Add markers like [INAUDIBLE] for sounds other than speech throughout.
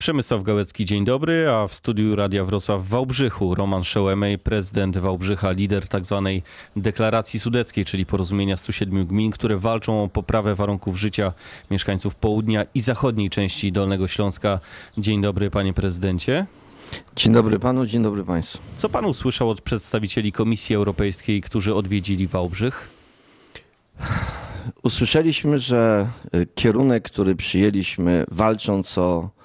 Przemysław Gałecki, dzień dobry, a w studiu Radia Wrocław w Wałbrzychu Roman Szełemej, prezydent Wałbrzycha, lider tzw. deklaracji sudeckiej, czyli porozumienia 107 gmin, które walczą o poprawę warunków życia mieszkańców południa i zachodniej części Dolnego Śląska. Dzień dobry, panie prezydencie. Dzień dobry panu, dzień dobry państwu. Co pan usłyszał od przedstawicieli Komisji Europejskiej, którzy odwiedzili Wałbrzych? Usłyszeliśmy, że kierunek, który przyjęliśmy, walcząc o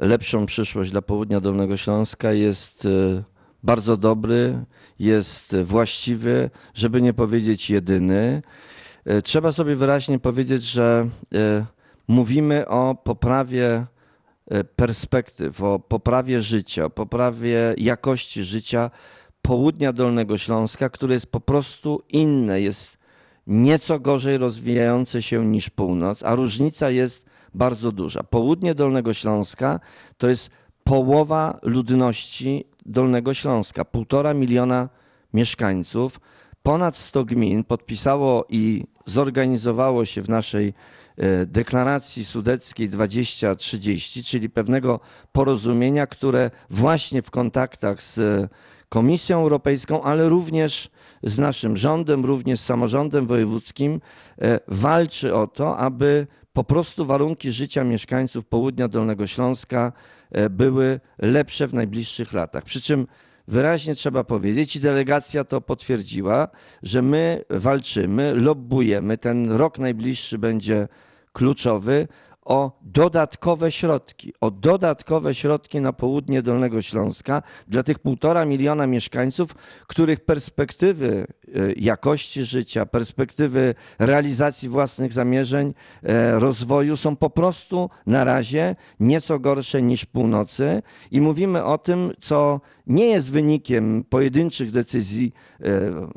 lepszą przyszłość dla południa Dolnego Śląska, jest y, bardzo dobry, jest właściwy, żeby nie powiedzieć jedyny. Y, Trzeba sobie wyraźnie powiedzieć, że mówimy o poprawie perspektyw, o poprawie życia, o poprawie jakości życia południa Dolnego Śląska, które jest po prostu inne, jest nieco gorzej rozwijające się niż północ, a różnica jest bardzo duża. Południe Dolnego Śląska to jest połowa ludności Dolnego Śląska, półtora miliona mieszkańców. Ponad 100 gmin podpisało i zorganizowało się w naszej e, deklaracji sudeckiej 2030, czyli pewnego porozumienia, które właśnie w kontaktach z e, Komisją Europejską, ale również z naszym rządem, również z samorządem wojewódzkim e, walczy o to, aby po prostu warunki życia mieszkańców południa Dolnego Śląska e, były lepsze w najbliższych latach. Przy czym wyraźnie trzeba powiedzieć, i delegacja to potwierdziła, że my walczymy, lobbujemy. Ten rok najbliższy będzie kluczowy o dodatkowe środki, o dodatkowe środki na południe Dolnego Śląska dla tych półtora miliona mieszkańców, których perspektywy e, jakości życia, perspektywy realizacji własnych zamierzeń, e, rozwoju są po prostu na razie nieco gorsze niż północy. I mówimy o tym, co nie jest wynikiem pojedynczych decyzji e,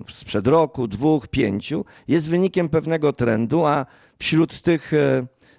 sprzed roku, dwóch, pięciu, jest wynikiem pewnego trendu, a wśród tych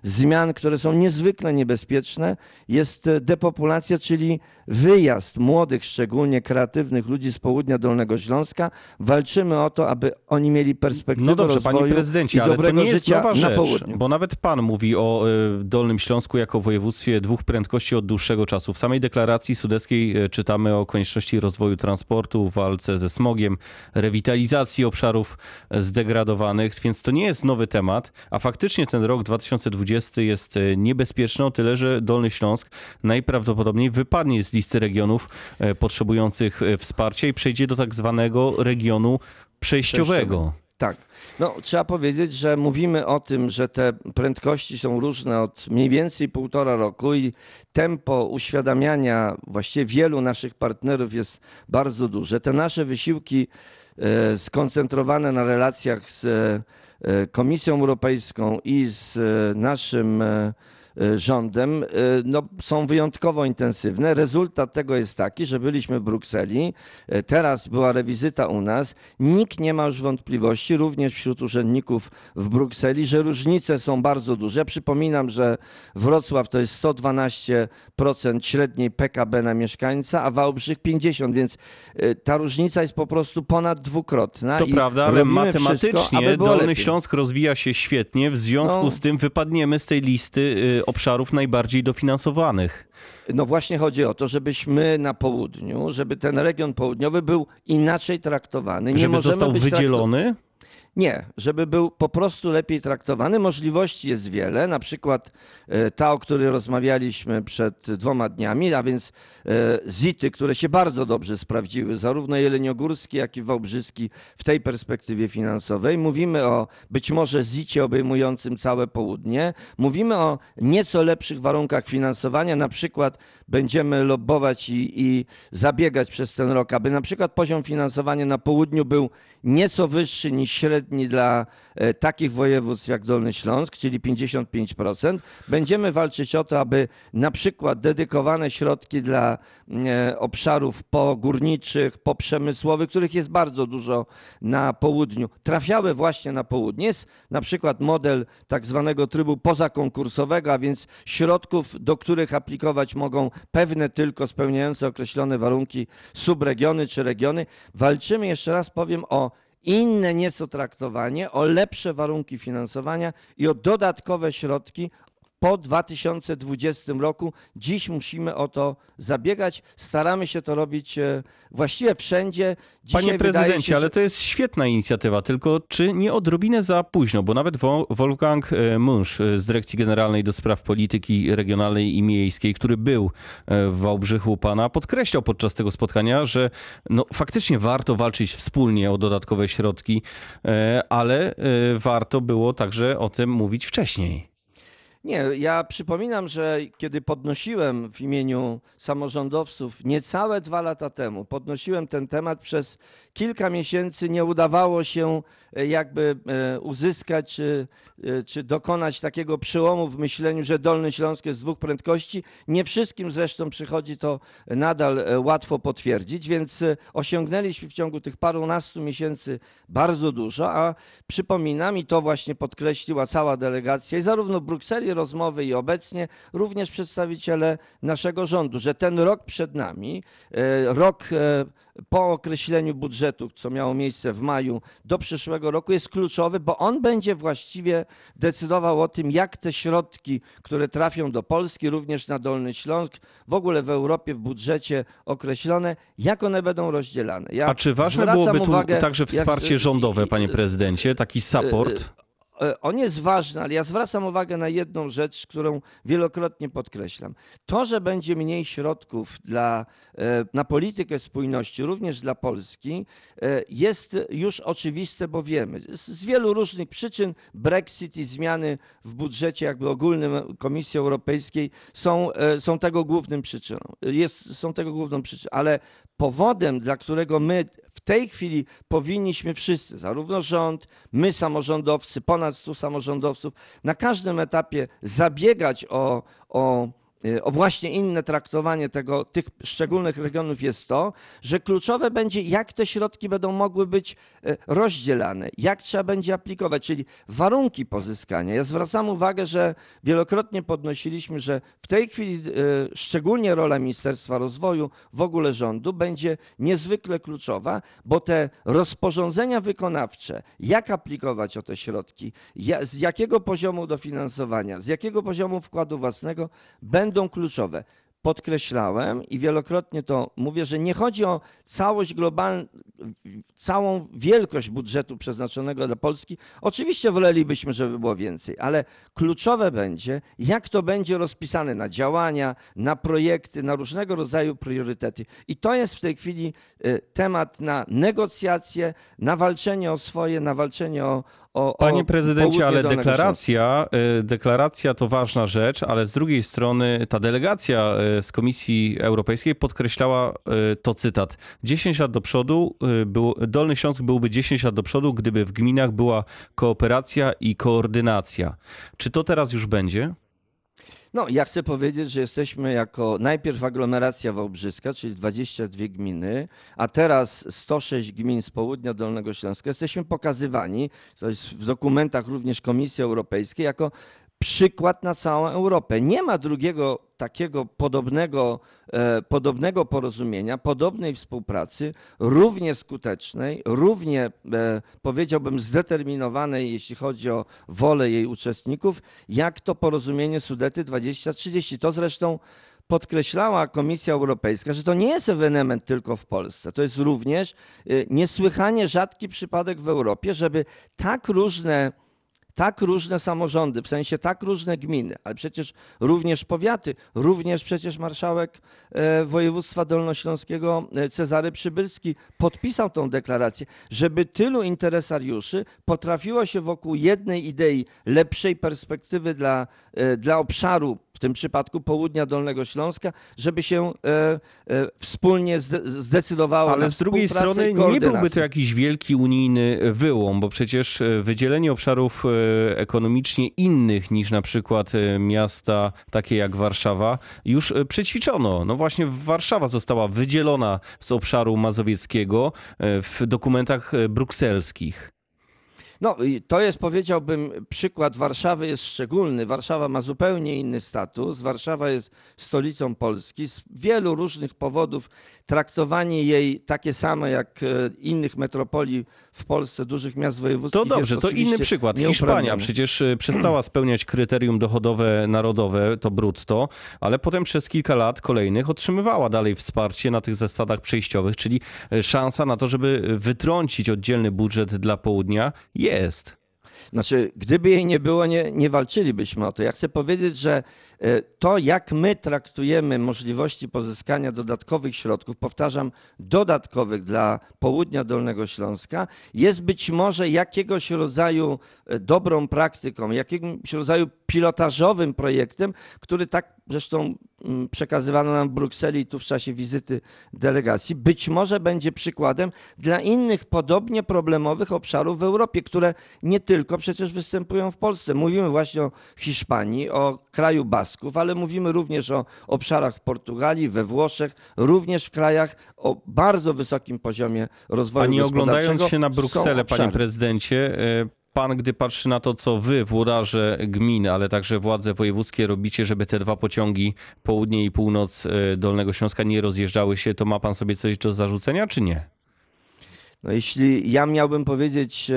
zmian, które są niezwykle niebezpieczne, jest e, depopulacja, czyli wyjazd młodych, szczególnie kreatywnych ludzi z południa Dolnego Śląska. Walczymy o to, aby oni mieli perspektywę No dobrze, rozwoju panie i prezydencie, ale to dobrego nie jest nowa na rzecz, południu. bo nawet pan mówi o y, Dolnym Śląsku jako województwie dwóch prędkości od dłuższego czasu. W samej deklaracji sudeckiej y, czytamy o konieczności rozwoju transportu, walce ze smogiem, rewitalizacji obszarów zdegradowanych, więc to nie jest nowy temat, a faktycznie ten rok 2020 jest y, niebezpieczny o tyle, że Dolny Śląsk najprawdopodobniej wypadnie z listy regionów y, potrzebujących y, wsparcia i przejdzie do tak zwanego regionu przejściowego. Tak. No, trzeba powiedzieć, że mówimy o tym, że te prędkości są różne od mniej więcej półtora roku i tempo uświadamiania właściwie wielu naszych partnerów jest bardzo duże. Te nasze wysiłki e, skoncentrowane na relacjach z e, Komisją Europejską i z e, naszym e, e, rządem e, no, są wyjątkowo intensywne. Rezultat tego jest taki, że byliśmy w Brukseli, e, teraz była rewizyta u nas. Nikt nie ma już wątpliwości, również wśród urzędników w Brukseli, że różnice są bardzo duże. Przypominam, że Wrocław to jest 112% średniej PKB na mieszkańca, a Wałbrzych 50%, więc e, ta różnica jest po prostu ponad dwukrotna. To prawda, ale matematycznie wszystko, Dolny lepiej. Śląsk rozwija się świetnie, w związku No. z tym wypadniemy z tej listy y, obszarów najbardziej dofinansowanych. No właśnie chodzi o to, żebyśmy na południu, żeby ten region południowy był inaczej traktowany. Nie Żeby został wydzielony? Nie, żeby był po prostu lepiej traktowany. Możliwości jest wiele, na przykład e, ta, o której rozmawialiśmy przed dwoma dniami, a więc e, ZIT-y, które się bardzo dobrze sprawdziły, zarówno jeleniogórski, jak i wałbrzyski w tej perspektywie finansowej. Mówimy o być może ZIT-cie obejmującym całe południe. Mówimy o nieco lepszych warunkach finansowania, na przykład będziemy lobbować i, i zabiegać przez ten rok, aby na przykład poziom finansowania na południu był nieco wyższy niż średni dla e, takich województw jak Dolny Śląsk, czyli 55%. Będziemy walczyć o to, aby na przykład dedykowane środki dla e, obszarów pogórniczych, poprzemysłowych, których jest bardzo dużo na południu, trafiały właśnie na południe. Jest na przykład model tak zwanego trybu pozakonkursowego, a więc środków, do których aplikować mogą pewne tylko spełniające określone warunki subregiony czy regiony. Walczymy, jeszcze raz powiem, o inne nieco traktowanie, o lepsze warunki finansowania i o dodatkowe środki po 2020 roku. Dziś musimy o to zabiegać. Staramy się to robić e, właściwie wszędzie. Dzisiaj Panie prezydencie, się, ale że- to jest świetna inicjatywa, tylko czy nie odrobinę za późno? Bo nawet Wo- Wolfgang e, Munsz e, z Dyrekcji Generalnej do Spraw Polityki Regionalnej i Miejskiej, który był w Wałbrzychu u pana, podkreślał podczas tego spotkania, że no, faktycznie warto walczyć wspólnie o dodatkowe środki, ale warto było także o tym mówić wcześniej. Nie, ja przypominam, że kiedy podnosiłem w imieniu samorządowców niecałe dwa lata temu, podnosiłem ten temat przez kilka miesięcy, nie udawało się e, jakby e, uzyskać czy, e, czy dokonać takiego przełomu w myśleniu, że Dolny Śląsk jest z dwóch prędkości. Nie wszystkim zresztą przychodzi to nadal łatwo potwierdzić, więc osiągnęliśmy w ciągu tych parunastu miesięcy bardzo dużo, a przypominam i to właśnie podkreśliła cała delegacja i zarówno w Brukseli rozmowy i obecnie również przedstawiciele naszego rządu, że ten rok przed nami, e, rok e, po określeniu budżetu, co miało miejsce w maju do przyszłego roku jest kluczowy, bo on będzie właściwie decydował o tym, jak te środki, które trafią do Polski, również na Dolny Śląsk, w ogóle w Europie w budżecie określone, jak one będą rozdzielane. Ja A czy ważne byłoby tu uwagę, także jak- wsparcie rządowe, panie prezydencie, taki support? E, On jest ważny, ale ja zwracam uwagę na jedną rzecz, którą wielokrotnie podkreślam. To, że będzie mniej środków dla, e, na politykę spójności, również dla Polski, e, jest już oczywiste, bo wiemy. Z, wielu różnych przyczyn Brexit i zmiany w budżecie jakby ogólnym Komisji Europejskiej są, są tego głównym przyczyną. Jest, są tego główną przyczyną, ale powodem, dla którego my w tej chwili powinniśmy wszyscy, zarówno rząd, my samorządowcy, ponad 100 samorządowców, na każdym etapie zabiegać o, o, o właśnie inne traktowanie tego, tych szczególnych regionów jest to, że kluczowe będzie, jak te środki będą mogły być y, rozdzielane, jak trzeba będzie aplikować, czyli warunki pozyskania. Ja zwracam uwagę, że wielokrotnie podnosiliśmy, że w tej chwili y, szczególnie rola Ministerstwa Rozwoju, w ogóle rządu, będzie niezwykle kluczowa, bo te rozporządzenia wykonawcze, jak aplikować o te środki, z jakiego poziomu dofinansowania, z jakiego poziomu wkładu własnego, będą kluczowe. Podkreślałem i wielokrotnie to mówię, że nie chodzi o całość globalną, całą wielkość budżetu przeznaczonego dla Polski. Oczywiście wolelibyśmy, żeby było więcej, ale kluczowe będzie, jak to będzie rozpisane na działania, na projekty, na różnego rodzaju priorytety. I to jest w tej chwili y, temat na negocjacje, na walczenie o swoje, na walczenie o. o Panie prezydencie, ale deklaracja, y, deklaracja to ważna rzecz, ale z drugiej strony ta delegacja y, z Komisji Europejskiej podkreślała y, to cytat. 10 lat do przodu, był, Dolny Śląsk byłby 10 lat do przodu, gdyby w gminach była kooperacja i koordynacja. Czy to teraz już będzie? No, ja chcę powiedzieć, że jesteśmy jako najpierw aglomeracja wałbrzyska, czyli 22 gminy, a teraz 106 gmin z południa Dolnego Śląska. Jesteśmy pokazywani, to jest w dokumentach również Komisji Europejskiej, jako przykład na całą Europę. Nie ma drugiego takiego podobnego, e, podobnego porozumienia, podobnej współpracy, równie skutecznej, równie e, powiedziałbym zdeterminowanej, jeśli chodzi o wolę jej uczestników, jak to porozumienie Sudety 2030. To zresztą podkreślała Komisja Europejska, że to nie jest ewenement tylko w Polsce. To jest również e, niesłychanie rzadki przypadek w Europie, żeby tak różne tak różne samorządy, w sensie tak różne gminy, ale przecież również powiaty, również przecież marszałek e, województwa dolnośląskiego e, Cezary Przybylski podpisał tą deklarację, żeby tylu interesariuszy potrafiło się wokół jednej idei lepszej perspektywy dla, e, dla obszaru, w tym przypadku południa Dolnego Śląska, żeby się wspólnie zde- zdecydowało Ale na z drugiej strony nie byłby to jakiś wielki unijny wyłom, bo przecież wydzielenie obszarów ekonomicznie innych niż na przykład e, miasta takie jak Warszawa już e, przećwiczono. No właśnie Warszawa została wydzielona z obszaru mazowieckiego e, w dokumentach e, brukselskich. No to jest, powiedziałbym, przykład Warszawy jest szczególny. Warszawa ma zupełnie inny status. Warszawa jest stolicą Polski. Z wielu różnych powodów traktowanie jej takie same jak e, innych metropolii w Polsce, dużych miast wojewódzkich. To dobrze, to inny przykład. Hiszpania przecież y, przestała [CLEARS THROAT] spełniać kryterium dochodowe narodowe, to brutto, ale potem przez kilka lat kolejnych otrzymywała dalej wsparcie na tych zasadach przejściowych, czyli y, szansa na to, żeby wytrącić oddzielny budżet dla południa jest. Znaczy, gdyby jej nie było, nie, nie walczylibyśmy o to. Ja chcę powiedzieć, że e, to, jak my traktujemy możliwości pozyskania dodatkowych środków, powtarzam, dodatkowych dla południa Dolnego Śląska, jest być może jakiegoś rodzaju e, dobrą praktyką, jakiegoś rodzaju pilotażowym projektem, który tak zresztą mm, przekazywano nam w Brukseli i tu w czasie wizyty delegacji, być może będzie przykładem dla innych podobnie problemowych obszarów w Europie, które nie tylko przecież występują w Polsce. Mówimy właśnie o Hiszpanii, o kraju Basków, ale mówimy również o obszarach w Portugalii, we Włoszech, również w krajach o bardzo wysokim poziomie rozwoju A nie oglądając gospodarczego. się na Brukselę, panie prezydencie, y, pan, gdy patrzy na to, co wy, włodarze gmin, ale także władze wojewódzkie robicie, żeby te dwa pociągi, południe i północ y, Dolnego Śląska nie rozjeżdżały się, to ma pan sobie coś do zarzucenia, czy nie? No jeśli ja miałbym powiedzieć, e,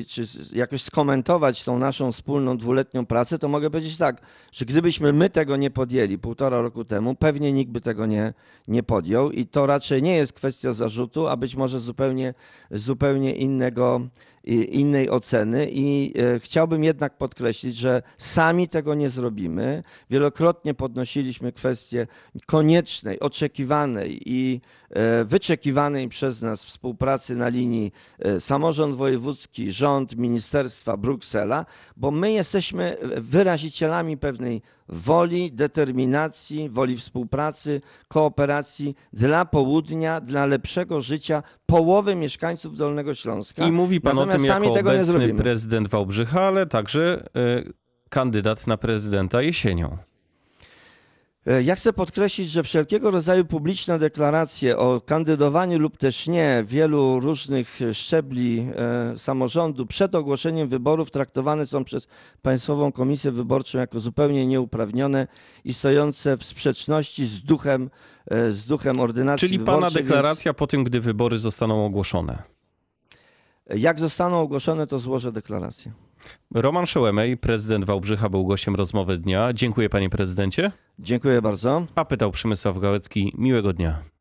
e, czy jakoś skomentować tą naszą wspólną dwuletnią pracę, to mogę powiedzieć tak, że gdybyśmy my tego nie podjęli półtora roku temu, pewnie nikt by tego nie, nie podjął i to raczej nie jest kwestia zarzutu, a być może zupełnie, zupełnie innego, innej oceny i e, chciałbym jednak podkreślić, że sami tego nie zrobimy. Wielokrotnie podnosiliśmy kwestię koniecznej, oczekiwanej i e, wyczekiwanej przez nas współpracy na linii e, samorząd wojewódzki, rząd, ministerstwa, Bruksela, bo my jesteśmy wyrazicielami pewnej woli, determinacji, woli współpracy, kooperacji dla południa, dla lepszego życia połowy mieszkańców Dolnego Śląska. I mówi pan Natomiast o tym jako tego obecny prezydent Wałbrzycha, ale także y, kandydat na prezydenta jesienią. E, Ja chcę podkreślić, że wszelkiego rodzaju publiczne deklaracje o kandydowaniu lub też nie wielu różnych szczebli e, samorządu przed ogłoszeniem wyborów traktowane są przez Państwową Komisję Wyborczą jako zupełnie nieuprawnione i stojące w sprzeczności z duchem, e, z duchem ordynacji Czyli pana więc deklaracja po tym, gdy wybory zostaną ogłoszone. Jak zostaną ogłoszone, to złożę deklarację. Roman Szołemej, prezydent Wałbrzycha, był gościem rozmowy dnia. Dziękuję panie prezydencie. Dziękuję bardzo. A pytał Przemysław Gałecki. Miłego dnia.